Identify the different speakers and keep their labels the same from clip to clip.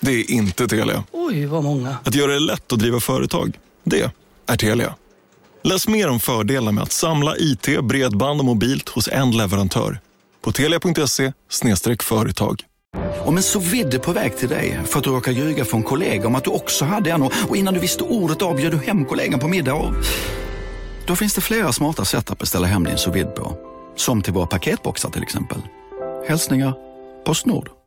Speaker 1: Det är inte Telia.
Speaker 2: Oj, vad många.
Speaker 1: Att göra det lätt att driva företag. Det är Telia. Läs mer om fördelar med att samla IT, bredband och mobilt hos en leverantör. På telia.se företag.
Speaker 3: Om en så vidde på väg till dig för att du råkar ljuga från kollega om att du också hade en och innan du visste ordet av du hem kollegan på middag och... Då finns det flera smarta sätt att beställa hem din sous på. Som till våra paketboxar till exempel. Hälsningar Postnord.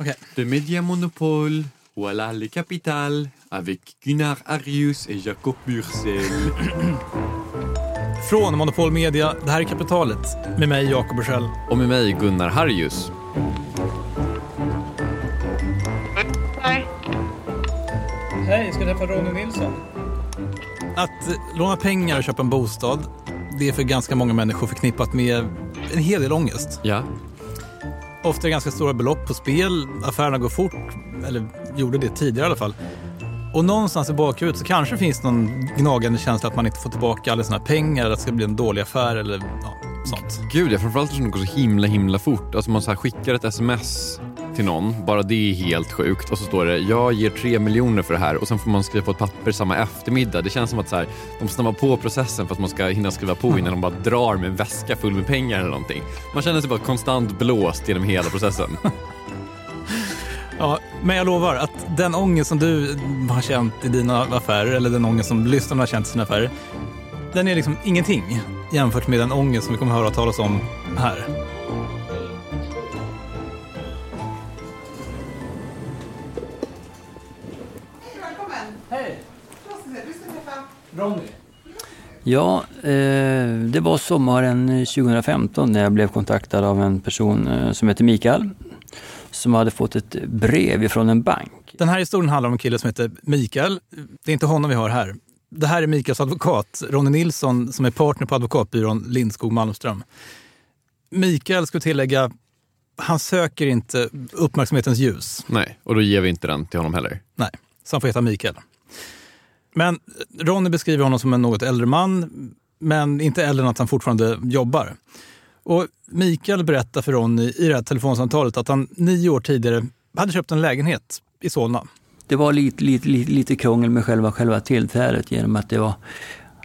Speaker 4: Okay. De Media Monopol, voilà le capital, avec Gunnar Arius et Jacob Bursel.
Speaker 5: Från Monopol Media, det här är Kapitalet. Med mig Jakob Bursell.
Speaker 4: Och med mig Gunnar Harrius.
Speaker 5: Hej. Hej, ska träffa Ronny Nilsson. Att låna pengar och köpa en bostad, det är för ganska många människor förknippat med en hel del ångest.
Speaker 4: Ja.
Speaker 5: Ofta är det ganska stora belopp på spel, affärerna går fort, eller gjorde det tidigare i alla fall. Och någonstans i bakhuvudet så kanske det finns någon gnagande känsla att man inte får tillbaka alla sina pengar, att det ska bli en dålig affär eller ja, sånt.
Speaker 4: Gud ja, framförallt eftersom det går så himla himla fort. Alltså man så skickar ett sms till någon, bara det är helt sjukt. Och så står det “jag ger tre miljoner för det här” och sen får man skriva på ett papper samma eftermiddag. Det känns som att så här, de snabbar på processen för att man ska hinna skriva på innan de bara drar med en väska full med pengar eller någonting. Man känner sig bara konstant blåst genom hela processen.
Speaker 5: Ja, men jag lovar att den ångest som du har känt i dina affärer, eller den ångest som lyssnarna har känt i sina affärer, den är liksom ingenting jämfört med den ångest som vi kommer att höra talas om här.
Speaker 6: Ja, eh, det var sommaren 2015 när jag blev kontaktad av en person eh, som heter Mikael som hade fått ett brev från en bank.
Speaker 5: Den här historien handlar om en kille som heter Mikael. Det är inte honom vi har här. Det här är Mikaels advokat, Ronny Nilsson, som är partner på advokatbyrån Lindskog Malmström. Mikael, ska tillägga, han söker inte uppmärksamhetens ljus.
Speaker 4: Nej, och då ger vi inte den till honom heller.
Speaker 5: Nej, så han får heta Mikael. Men Ronny beskriver honom som en något äldre man, men inte äldre än att han fortfarande jobbar. Och Mikael berättar för Ronny i det här telefonsamtalet att han nio år tidigare hade köpt en lägenhet i Solna.
Speaker 6: Det var lite, lite, lite, lite krångel med själva, själva tillträdet genom att det var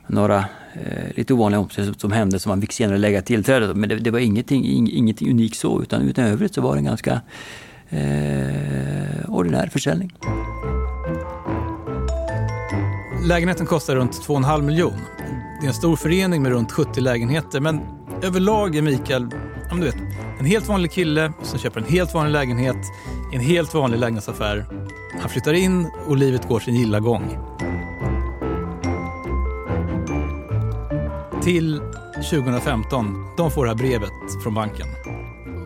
Speaker 6: några eh, lite ovanliga omständigheter som hände som man fick senare lägga tillträdet. Men det, det var ingenting, ing, ingenting unikt så, utan utan övrigt så var det en ganska eh, ordinär försäljning.
Speaker 5: Lägenheten kostar runt 2,5 miljon. Det är en stor förening med runt 70 lägenheter, men överlag är Mikael ja, du vet, en helt vanlig kille som köper en helt vanlig lägenhet i en helt vanlig lägenhetsaffär. Han flyttar in och livet går sin gilla gång. Till 2015. De får det här brevet från banken.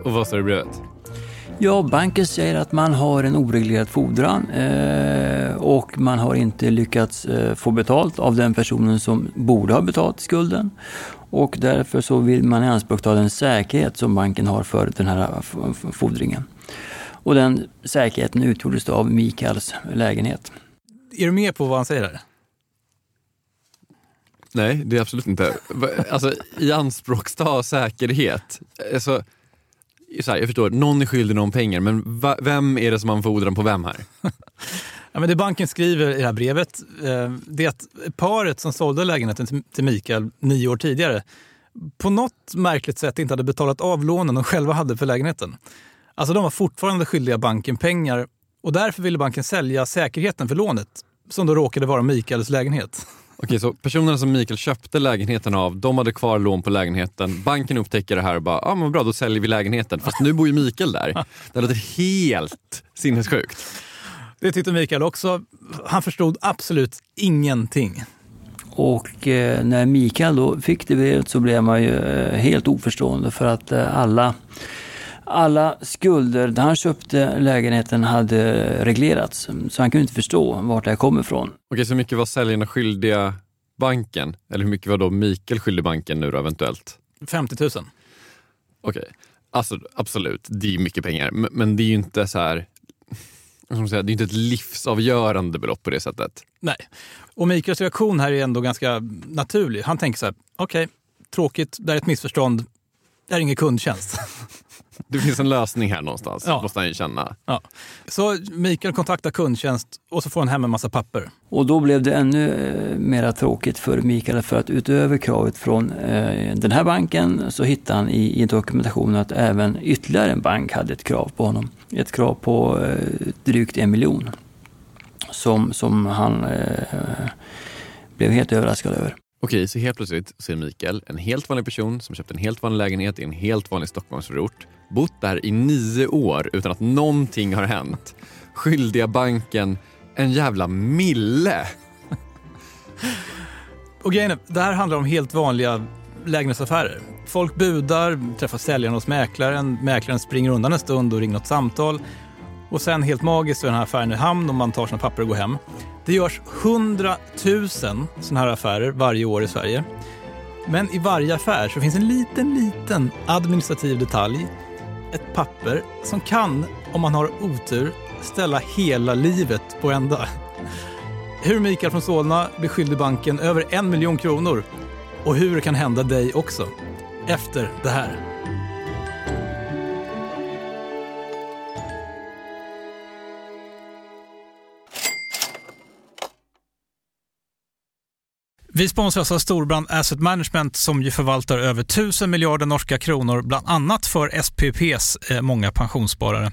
Speaker 4: Och vad står det i brevet?
Speaker 6: Ja, banken säger att man har en oreglerad fordran eh, och man har inte lyckats eh, få betalt av den personen som borde ha betalt skulden. Och därför så vill man i anspråk ta den säkerhet som banken har för den här fordringen. Och den säkerheten utgjordes av Mikaels lägenhet.
Speaker 5: Är du med på vad han säger här?
Speaker 4: Nej, det är absolut inte. Alltså, i anspråksta säkerhet. Alltså, så här, jag förstår, någon är skyldig någon pengar, men vem är det som har en fordran på vem här?
Speaker 5: ja, men det banken skriver i det här brevet, eh, det är att paret som sålde lägenheten till Mikael nio år tidigare på något märkligt sätt inte hade betalat av lånen de själva hade för lägenheten. Alltså de var fortfarande skyldiga banken pengar och därför ville banken sälja säkerheten för lånet, som då råkade vara Mikaels lägenhet.
Speaker 4: Okej, så personerna som Mikael köpte lägenheten av, de hade kvar lån på lägenheten. Banken upptäcker det här och bara, ja ah, men bra då säljer vi lägenheten. Fast nu bor ju Mikael där. Det låter helt sinnessjukt.
Speaker 5: Det tyckte Mikael också. Han förstod absolut ingenting.
Speaker 6: Och eh, när Mikael då fick det brevet så blev man ju eh, helt oförstående för att eh, alla alla skulder där han köpte lägenheten hade reglerats. Så han kunde inte förstå vart det här kommer ifrån.
Speaker 4: Okej, så mycket var säljarna skyldiga banken? Eller hur mycket var då Mikael skyldig banken nu då eventuellt?
Speaker 5: 50 000.
Speaker 4: Okej, alltså absolut, det är mycket pengar. Men, men det är ju inte så här... man säga, Det är inte ett livsavgörande belopp på det sättet.
Speaker 5: Nej. Och Mikaels reaktion här är ändå ganska naturlig. Han tänker så här, okej, tråkigt, det är ett missförstånd, det är ingen kundtjänst.
Speaker 4: Det finns en lösning här någonstans,
Speaker 5: Ja.
Speaker 4: måste han ju känna.
Speaker 5: Ja. Så Mikael kontaktar kundtjänst och så får han hem en massa papper.
Speaker 6: Och då blev det ännu eh, mera tråkigt för Mikael för att utöver kravet från eh, den här banken så hittade han i, i dokumentationen att även ytterligare en bank hade ett krav på honom. Ett krav på eh, drygt en miljon. Som, som han eh, blev helt överraskad över.
Speaker 4: Okej, så helt plötsligt ser Mikael en helt vanlig person som köpt en helt vanlig lägenhet i en helt vanlig Stockholmsförort, bott där i nio år utan att någonting har hänt, skyldiga banken en jävla mille.
Speaker 5: Och grejen är, det här handlar om helt vanliga lägenhetsaffärer. Folk budar, träffar säljaren hos mäklaren, mäklaren springer undan en stund och ringer något samtal. Och sen helt magiskt så är den här affären i hamn och man tar sina papper och går hem. Det görs 100 000 sådana här affärer varje år i Sverige. Men i varje affär så finns en liten, liten administrativ detalj. Ett papper som kan, om man har otur, ställa hela livet på ända. Hur Mikael från Solna blir skyldig banken över en miljon kronor och hur det kan hända dig också. Efter det här. Vi sponsras av Storbrand Asset Management som ju förvaltar över 1000 miljarder norska kronor, bland annat för SPPs eh, många pensionssparare.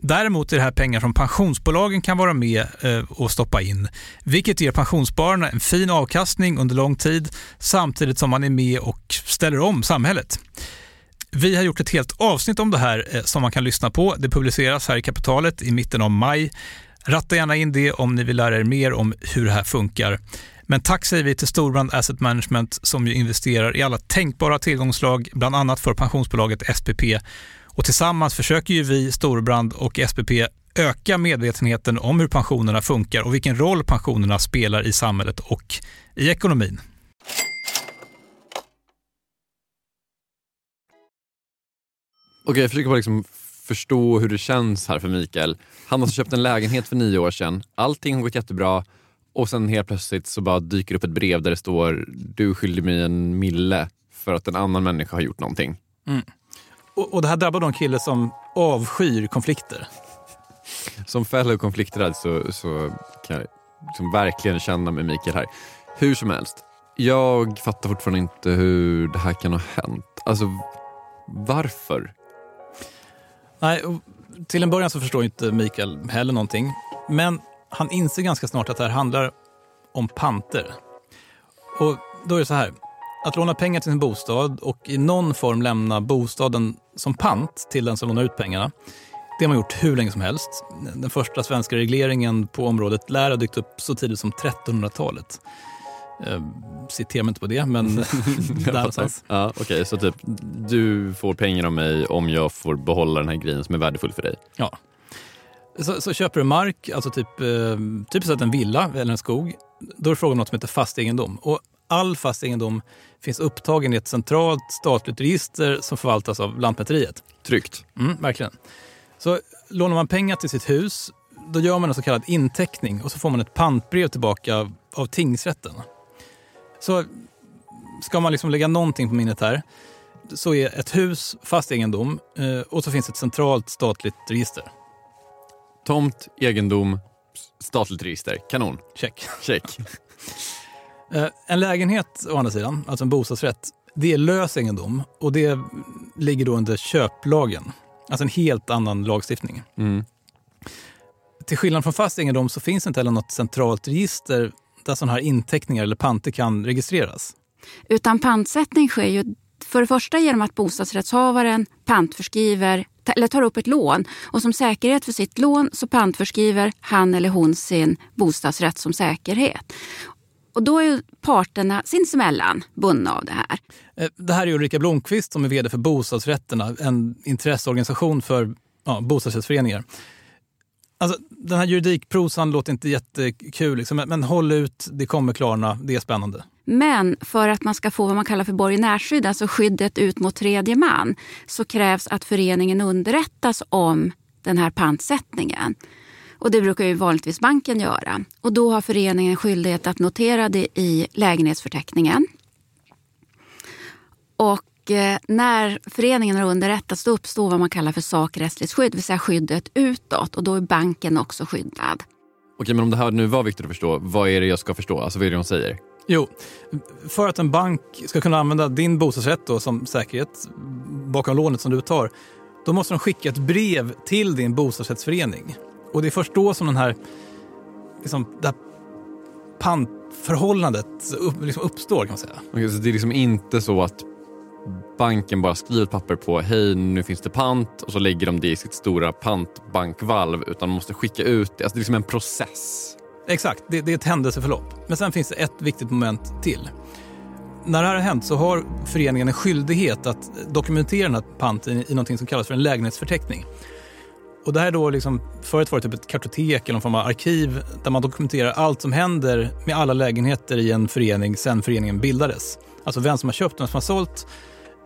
Speaker 5: Däremot är det här pengar som pensionsbolagen kan vara med eh, och stoppa in, vilket ger pensionsspararna en fin avkastning under lång tid samtidigt som man är med och ställer om samhället. Vi har gjort ett helt avsnitt om det här eh, som man kan lyssna på. Det publiceras här i Kapitalet i mitten av maj. Ratta gärna in det om ni vill lära er mer om hur det här funkar. Men tack säger vi till Storbrand Asset Management som ju investerar i alla tänkbara tillgångslag, bland annat för pensionsbolaget SPP. Och tillsammans försöker ju vi, Storbrand och SPP, öka medvetenheten om hur pensionerna funkar och vilken roll pensionerna spelar i samhället och i ekonomin.
Speaker 4: Okej, jag försöker bara liksom förstå hur det känns här för Mikael. Han har alltså köpt en lägenhet för nio år sedan. Allting har gått jättebra och sen helt plötsligt så bara dyker upp ett brev där det står du skyldig mig en mille för att en annan människa har gjort någonting.
Speaker 5: Och, och det här drabbar då en kille som avskyr konflikter.
Speaker 4: Som fellow konflikträdd så, så kan jag liksom verkligen känna med Mikael här. Hur som helst, jag fattar fortfarande inte hur det här kan ha hänt. Alltså, varför?
Speaker 5: Nej, till en början så förstår inte Mikael heller någonting. Men han inser ganska snart att det här handlar om panter. Och då är det så här, att låna pengar till sin bostad och i någon form lämna bostaden som pant till den som lånar ut pengarna. Det har man gjort hur länge som helst. Den första svenska regleringen på området lär ha dykt upp så tidigt som 1300-talet. Eh, citera mig inte på det, men där någonstans.
Speaker 4: Ja, Okej, så typ du får pengar av mig om jag får behålla den här grejen som är värdefull för dig.
Speaker 5: Ja. Så, så köper du mark, alltså typ, eh, typ sett en villa eller en skog. Då är det frågan om något som heter fast egendom. Och all fast egendom finns upptagen i ett centralt statligt register som förvaltas av Lantmäteriet.
Speaker 4: Tryggt.
Speaker 5: Mm, verkligen. Så lånar man pengar till sitt hus då gör man en så kallad inteckning och så får man ett pantbrev tillbaka av, tingsrätten. Så ska man liksom lägga någonting på minnet här så är ett hus fast egendom eh, och så finns ett centralt statligt register.
Speaker 4: Tomt, egendom, statligt register. Kanon.
Speaker 5: Check.
Speaker 4: Check.
Speaker 5: Eh, En lägenhet å andra sidan, alltså en bostadsrätt, det är lös egendom och det ligger då under köplagen. Alltså en helt annan lagstiftning.
Speaker 4: Mm.
Speaker 5: Till skillnad från fast egendom så finns inte heller något centralt register där sådana här inteckningar eller panter kan registreras.
Speaker 7: Utan pantsättning sker ju för det första genom att bostadsrättshavaren pantförskriver eller tar upp ett lån och som säkerhet för sitt lån så pantförskriver han eller hon sin bostadsrätt som säkerhet. Och då är ju parterna sinsemellan bundna av det här.
Speaker 5: Eh, Det här är Ulrika Blomqvist som är vd för Bostadsrätterna, en intresseorganisation för ja, bostadsrättsföreningar. Alltså, den här juridikprosan låter inte jättekul, liksom, men- men håll ut, det kommer klarna, det är spännande.
Speaker 7: Men för att man ska få vad man kallar för borgenärsskydd, alltså skyddet ut mot tredje man, så krävs att föreningen underrättas om den här pantsättningen. Och det brukar ju vanligtvis banken göra. Och då har föreningen skyldighet att notera det i lägenhetsförteckningen. Och eh, när föreningen har underrättats då uppstår vad man kallar för sakrättsligt skydd, det vill säga skyddet utåt. Och då är banken också skyddad.
Speaker 4: Okej, men om det här nu var viktigt att förstå, vad är det jag ska förstå? Alltså vad är det hon säger?
Speaker 5: Jo, för att en bank ska kunna använda din bostadsrätt då som säkerhet bakom lånet som du tar, då måste de skicka ett brev till din bostadsrättsförening. Och det är först då som den här, liksom, det här pantförhållandet upp, liksom uppstår kan man säga.
Speaker 4: Okej, så det är liksom inte så att banken bara skriver ett papper på hej nu finns det pant och så lägger de det i sitt stora pantbankvalv utan de måste skicka ut det. Alltså det är liksom en process.
Speaker 5: Exakt, det, det är ett händelseförlopp. Men sen finns det ett viktigt moment till. När det här har hänt så har föreningen en skyldighet att dokumentera den här panten i något som kallas för en lägenhetsförteckning. Och det här är då liksom, förut var det typ ett kartotek eller någon form av arkiv där man dokumenterar allt som händer med alla lägenheter i en förening sedan föreningen bildades. Alltså vem som har köpt, vem som har sålt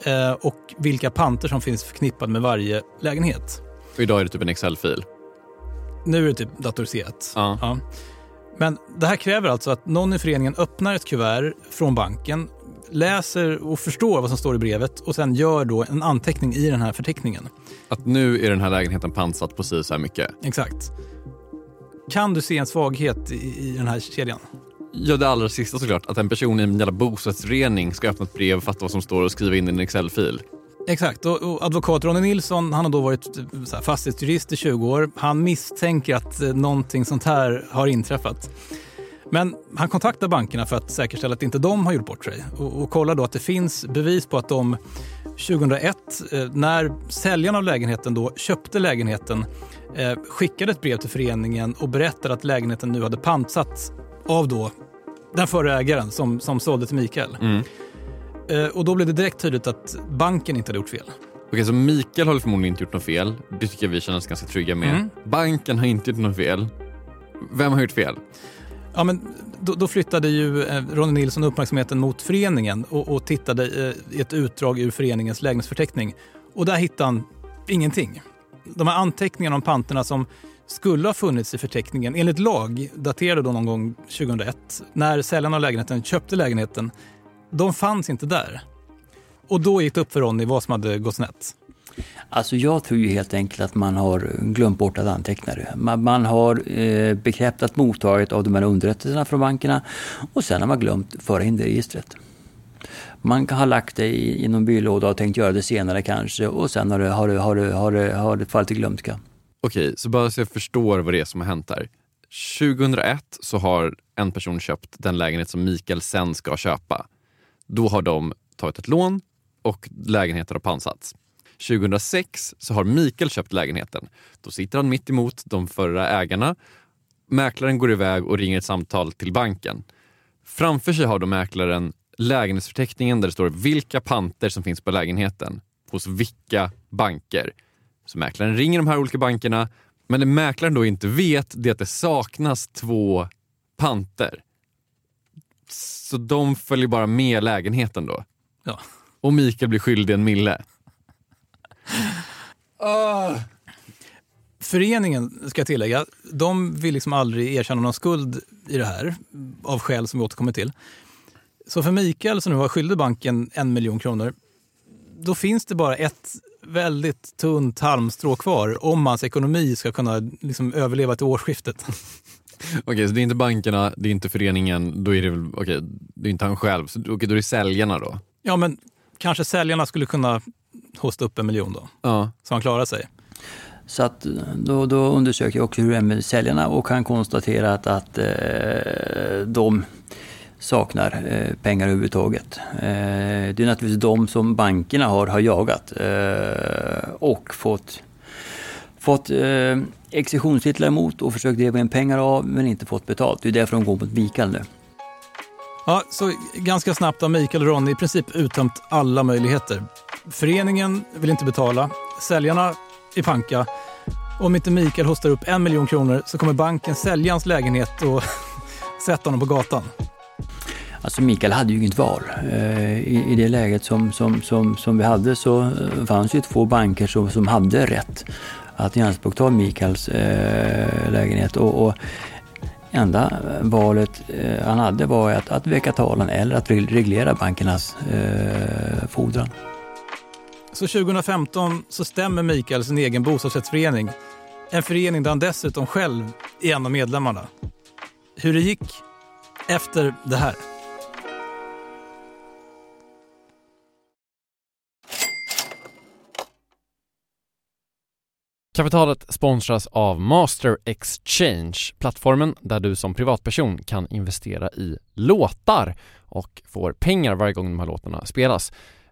Speaker 5: eh, och vilka panter som finns förknippade med varje lägenhet.
Speaker 4: Och idag är det typ en Excel-fil.
Speaker 5: Nu är det typ datoriserat.
Speaker 4: Ja.
Speaker 5: Ja. Men det här kräver alltså att någon i föreningen öppnar ett kuvert från banken, läser och förstår vad som står i brevet och sen gör då en anteckning i den här förteckningen.
Speaker 4: Att nu är den här lägenheten pantsatt på si så här mycket.
Speaker 5: Exakt. Kan du se en svaghet i, i den här kedjan?
Speaker 4: Ja, det allra sista såklart. Att en person i en jävla bostadsrättsförening ska öppna ett brev, fatta vad som står och skriva in i en Excel-fil.
Speaker 5: Exakt. Och, och advokat Ronny Nilsson han har då varit så här, fastighetsjurist i 20 år. Han misstänker att eh, någonting sånt här har inträffat. Men han kontaktar bankerna för att säkerställa att inte de har gjort bort sig och, och kollar då att det finns bevis på att de 2001, eh, när säljaren av lägenheten då köpte lägenheten, eh, skickade ett brev till föreningen och berättade att lägenheten nu hade pantsatts av då den förra ägaren som, som sålde till Mikael.
Speaker 4: Mm.
Speaker 5: Eh, och då blev det direkt tydligt att banken inte hade gjort fel.
Speaker 4: Okej, så Mikael har förmodligen inte gjort något fel. Det tycker jag vi känner oss ganska trygga med.
Speaker 5: Mm.
Speaker 4: Banken har inte gjort något fel. Vem har gjort fel?
Speaker 5: Ja, men då, då flyttade ju eh, Ronny Nilsson uppmärksamheten mot föreningen och, och tittade eh, i ett utdrag ur föreningens lägenhetsförteckning. Och där hittade han ingenting. De här anteckningarna om panterna som skulle ha funnits i förteckningen enligt lag, daterade då någon gång 2001, när säljaren av lägenheten köpte lägenheten, de fanns inte där. Och då gick det upp för Ronny vad som hade gått snett.
Speaker 6: Alltså jag tror ju helt enkelt att man har glömt bort att anteckna det. Man, man har eh, bekräftat mottaget av de här underrättelserna från bankerna och sen har man glömt föra in det i registret. Man kan ha lagt det i, i någon byrålåda och tänkt göra det senare kanske och sen har det, har det, har det, har det, har det fallit i glömska.
Speaker 4: Okej, så bara så jag förstår vad det är som har hänt här. 2001 så har en person köpt den lägenhet som Mikael sen ska köpa. Då har de tagit ett lån och lägenheten har pansats. 2006 så har Mikael köpt lägenheten. Då sitter han mitt emot de förra ägarna. Mäklaren går iväg och ringer ett samtal till banken. Framför sig har då mäklaren lägenhetsförteckningen där det står vilka panter som finns på lägenheten hos vilka banker. Så mäklaren ringer de här olika bankerna, men det mäklaren då inte vet det är att det saknas två panter. Så de följer bara med lägenheten då.
Speaker 5: Ja.
Speaker 4: Och Mikael blir skyldig en mille.
Speaker 5: Föreningen, ska jag tillägga, de vill liksom aldrig erkänna någon skuld i det här av skäl som vi återkommer till. Så för Mikael som nu har skyldig banken en miljon kronor, då finns det bara ett väldigt tunt halmstrå kvar om hans ekonomi ska kunna liksom överleva till årsskiftet.
Speaker 4: Okej, så det är inte bankerna, det är inte föreningen, då är det väl, okej, det är inte han själv, så, okej, då är det säljarna då?
Speaker 5: Ja, men kanske säljarna skulle kunna hosta upp en miljon då,
Speaker 4: Ja.
Speaker 5: så han klarar sig.
Speaker 6: Så att då, då undersöker jag också hur det är med säljarna och kan konstatera att, att eh, de saknar eh, pengar överhuvudtaget. Eh, det är naturligtvis de som bankerna har, har jagat eh, och fått, fått eh, exekutionstitlar emot och försökt driva in pengar av men inte fått betalt. Det är därför de går mot Mikael nu.
Speaker 5: Ja, så ganska snabbt har Mikael och Ronny i princip uttömt alla möjligheter. Föreningen vill inte betala, säljarna är panka. Om inte Mikael hostar upp en miljon kronor så kommer banken sälja hans lägenhet och sätta honom på gatan.
Speaker 6: Alltså Mikael hade ju inget val. Eh, I, I det läget som, som, som, som vi hade så eh, fanns ju två banker som, som hade rätt att ianspråkta Mikaels eh, lägenhet. Och, och enda valet eh, han hade var att, att väcka talan eller att reglera bankernas eh, fordran.
Speaker 5: Så 2015 så stämmer Mikael sin egen bostadsrättsförening. En förening där han dessutom själv är en av medlemmarna. Hur det gick efter det här.
Speaker 4: Kapitalet sponsras av Master Exchange, plattformen där du som privatperson kan investera i låtar och får pengar varje gång de här låtarna spelas.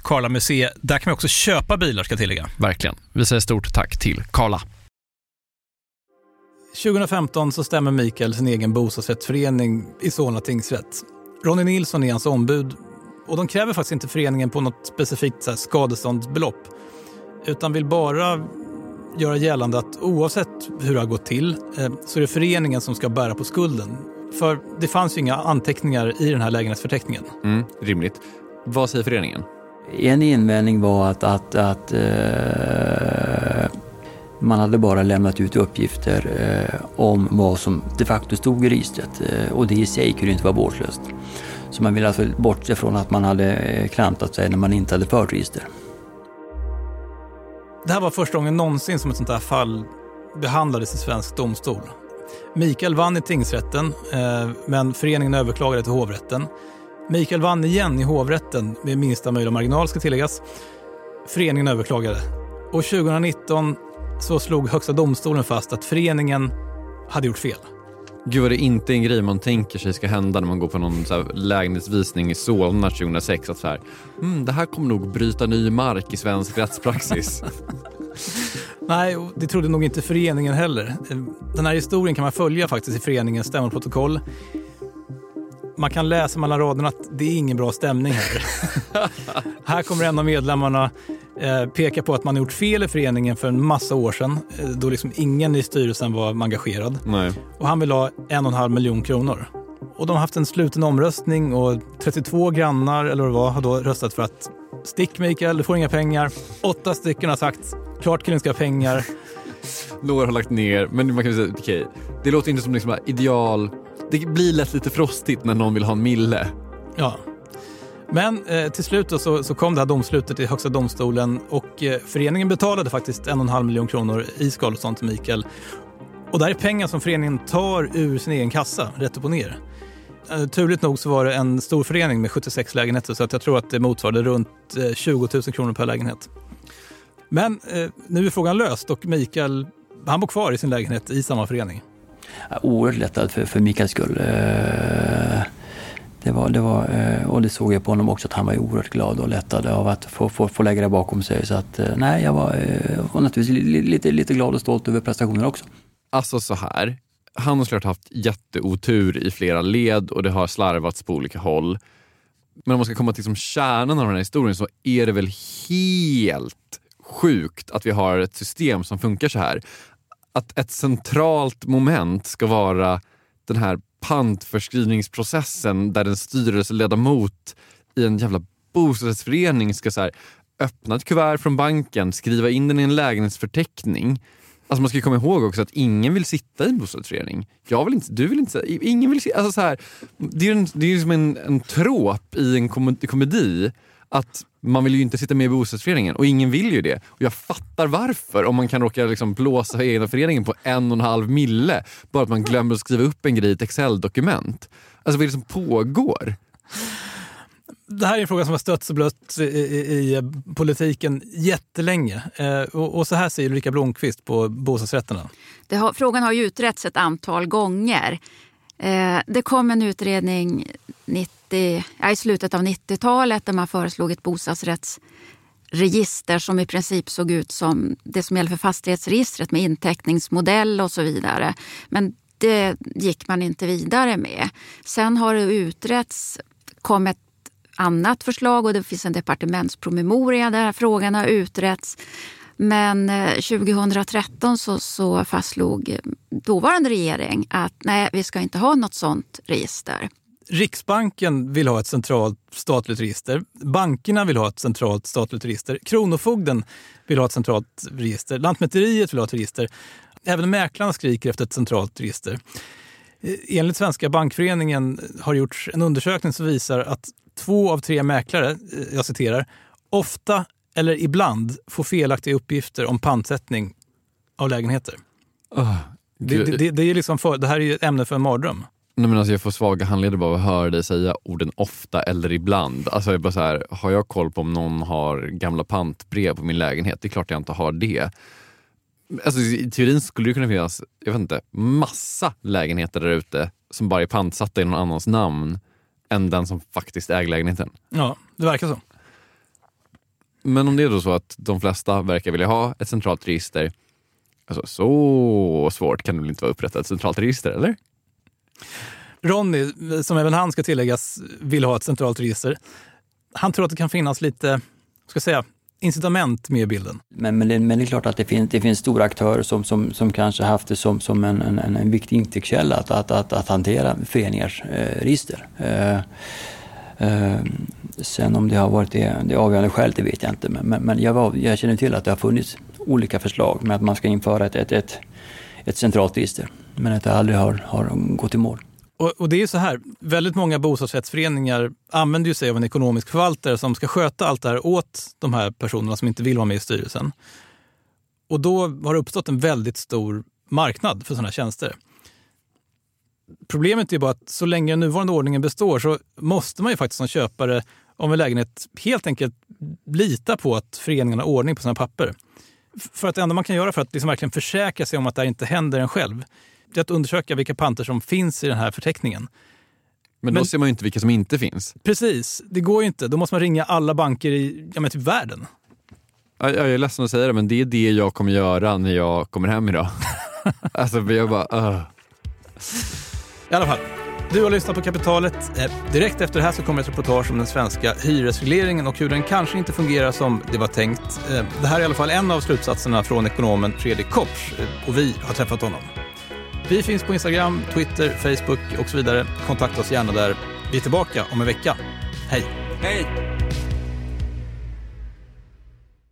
Speaker 5: Karla Museet. Där kan man också köpa bilar ska jag tillägga.
Speaker 4: Verkligen. Vi säger stort tack till Karla.
Speaker 5: 2015 så stämmer Mikael sin egen bostadsrättsförening i Solna tingsrätt. Ronny Nilsson är hans ombud och de kräver faktiskt inte föreningen på något specifikt så här, skadeståndsbelopp utan vill bara göra gällande att oavsett hur det har gått till eh, så är det föreningen som ska bära på skulden. För det fanns ju inga anteckningar i den här lägenhetsförteckningen.
Speaker 4: Mm, rimligt. Vad säger föreningen?
Speaker 6: En invändning var att, att, att eh, man hade bara lämnat ut uppgifter eh, om vad som de facto stod i registret eh, och det i sig kunde inte vara vårdslöst. Så man ville alltså bortse från att man hade eh, klantat sig när man inte hade fört register.
Speaker 5: Det här var första gången någonsin som ett sånt här fall behandlades i svensk domstol. Mikael vann i tingsrätten, eh, men föreningen överklagade till hovrätten. Mikael vann igen i hovrätten med minsta möjliga marginal ska tilläggas. Föreningen överklagade. Och 2019 så slog Högsta domstolen fast att föreningen hade gjort fel.
Speaker 4: Gud vad det inte är en grej man tänker sig ska hända när man går på någon så lägenhetsvisning i Solna 2006. Att så här, mm, det här kommer nog bryta ny mark i svensk rättspraxis.
Speaker 5: Nej, det trodde nog inte föreningen heller. Den här historien kan man följa faktiskt i föreningens stämmoprotokoll. Man kan läsa mellan raderna att det är ingen bra stämning här. här kommer en av medlemmarna eh, peka på att man gjort fel i föreningen för en massa år sedan, eh, då liksom ingen i styrelsen var engagerad.
Speaker 4: Nej.
Speaker 5: Och han vill ha en och en halv miljon kronor. Och de har haft en sluten omröstning och 32 grannar, eller vad det var, har då röstat för att stick Mikael, du får inga pengar. Åtta stycken har sagt klart killen ska ha pengar.
Speaker 4: Några har lagt ner, men man kan säga okej, okay, det låter inte som liksom ideal. Det blir lätt lite frostigt när någon vill ha en mille.
Speaker 5: Ja. Men eh, till slut så, så, kom det här domslutet i Högsta domstolen och eh, föreningen betalade faktiskt en och en halv miljon kronor i skadestånd till Mikael. Och det här är pengar som föreningen tar ur sin egen kassa, rätt upp och ner. Eh, turligt nog så var det en stor förening med 76 lägenheter så att jag tror att det motsvarade runt eh, 20 000 kronor per lägenhet. Men eh, nu är frågan löst och Mikael han bor kvar i sin lägenhet i samma förening.
Speaker 6: Oerhört lättad för, för Mikaels skull. Eh, det var, det var, eh, och det såg jag på honom också att han var oerhört glad och lättad av att få, få, få lägga det bakom sig. Så att, eh, nej, jag var, var naturligtvis lite, lite glad och stolt över prestationen också.
Speaker 4: Alltså så här, han har såklart haft jätteotur i flera led och det har slarvats på olika håll. Men om man ska komma till liksom kärnan av den här historien så är det väl helt sjukt att vi har ett system som funkar så här. Att ett centralt moment ska vara den här pantförskrivningsprocessen där en styrelseledamot i en jävla bostadsrättsförening ska så här, öppna ett kuvert från banken, skriva in den i en lägenhetsförteckning. Alltså man ska komma ihåg också att ingen vill sitta i en bostadsrättsförening. Jag vill inte, du vill inte, ingen vill sitta. Alltså så här, det är, ju det är som en, en trop i en komedi att man vill ju inte sitta med i bostadsföreningen och ingen vill ju det. Och jag fattar varför om man kan råka liksom blåsa egna föreningen på en och en halv mille bara att man glömmer att skriva upp en grej i ett Excel-dokument. Alltså vad är det som pågår?
Speaker 5: Det här är en fråga som har stötts och blött i, i, i politiken jättelänge. Eh, och, och, så här säger Ulrika Blomqvist på bostadsrätterna.
Speaker 7: Har, frågan har ju utretts ett antal gånger. Eh, det kom en utredning 90, ja, i slutet av 90-talet där man föreslog ett bostadsrättsregister som i princip såg ut som det som gäller för fastighetsregistret med inteckningsmodell och så vidare. Men det gick man inte vidare med. Sen har det utretts, kom ett annat förslag och det finns en departementspromemoria där frågan har utretts. Men eh, 2013 så, så fastslog eh, dåvarande regering att nej, vi ska inte ha något sånt register.
Speaker 5: Riksbanken vill ha ett centralt statligt register. Bankerna vill ha ett centralt statligt register. Kronofogden vill ha ett centralt register. Lantmäteriet vill ha ett register. Även mäklarna skriker efter ett centralt register. Eh, enligt Svenska bankföreningen har gjorts en undersökning som visar att två av tre mäklare, jag citerar, ofta eller ibland får felaktiga uppgifter om pantsättning av lägenheter. Oh, det, det, det, är liksom för, det här är ett ämne för en mardröm.
Speaker 4: Nej, men alltså jag får svaga handleder bara av att höra dig säga orden ofta eller ibland. Alltså jag bara så här, har jag koll på om någon har gamla pantbrev på min lägenhet? Det är klart jag inte har det. Alltså, I teorin skulle det kunna finnas jag vet inte, massa lägenheter där ute som bara är pantsatta i någon annans namn än den som faktiskt äger lägenheten.
Speaker 5: Ja, det verkar så.
Speaker 4: Men om det är då så att de flesta verkar vilja ha ett centralt register, alltså, så svårt kan det väl inte vara att upprätta ett centralt register, eller?
Speaker 5: Ronny, som även han ska tilläggas, vill ha ett centralt register. Han tror att det kan finnas lite, ska säga, incitament med i bilden.
Speaker 6: Men, men, det, men det är klart att det finns, det finns stora aktörer som, som, som kanske haft det som, som en, en, en viktig intäktskälla att, att, att, att hantera föreningars eh, register. Eh, Ehm, sen om det har varit det, det avgörande skälet, det vet jag inte. Men, men, men jag, var, jag känner till att det har funnits olika förslag med att man ska införa ett, ett, ett, ett centralt register. Men att det aldrig har, har gått i mål.
Speaker 5: Och, och, det är så här, väldigt många bostadsrättsföreningar använder ju sig av en ekonomisk förvaltare som ska sköta allt det här åt de här personerna som inte vill vara med i styrelsen. Och då har det uppstått en väldigt stor marknad för sådana tjänster. Problemet är bara att så länge den nuvarande ordningen består så måste man ju faktiskt som köpare av en lägenhet helt enkelt lita på att föreningen har ordning på sina papper. För att det enda man kan göra för att liksom verkligen försäkra sig om att det här inte händer en själv, det är att undersöka vilka panter som finns i den här förteckningen.
Speaker 4: Men, Men då ser man ju inte vilka som inte finns.
Speaker 5: Precis, det går ju inte. Då måste man ringa alla banker i ja, men typ världen.
Speaker 4: Jag, jag är ledsen att säga det, men det är det jag kommer göra när jag kommer hem idag. alltså, jag bara... Uh.
Speaker 5: I alla fall, du har lyssnat på Kapitalet. Eh, direkt efter det här så kommer ett reportage om den svenska hyresregleringen och hur den kanske inte fungerar som det var tänkt. Eh, det här är i alla fall en av slutsatserna från ekonomen Fredrik Kopsch eh, och vi har träffat honom. Vi finns på Instagram, Twitter, Facebook och så vidare. Kontakta oss gärna där. Vi är tillbaka om en vecka. Hej!
Speaker 6: Hej!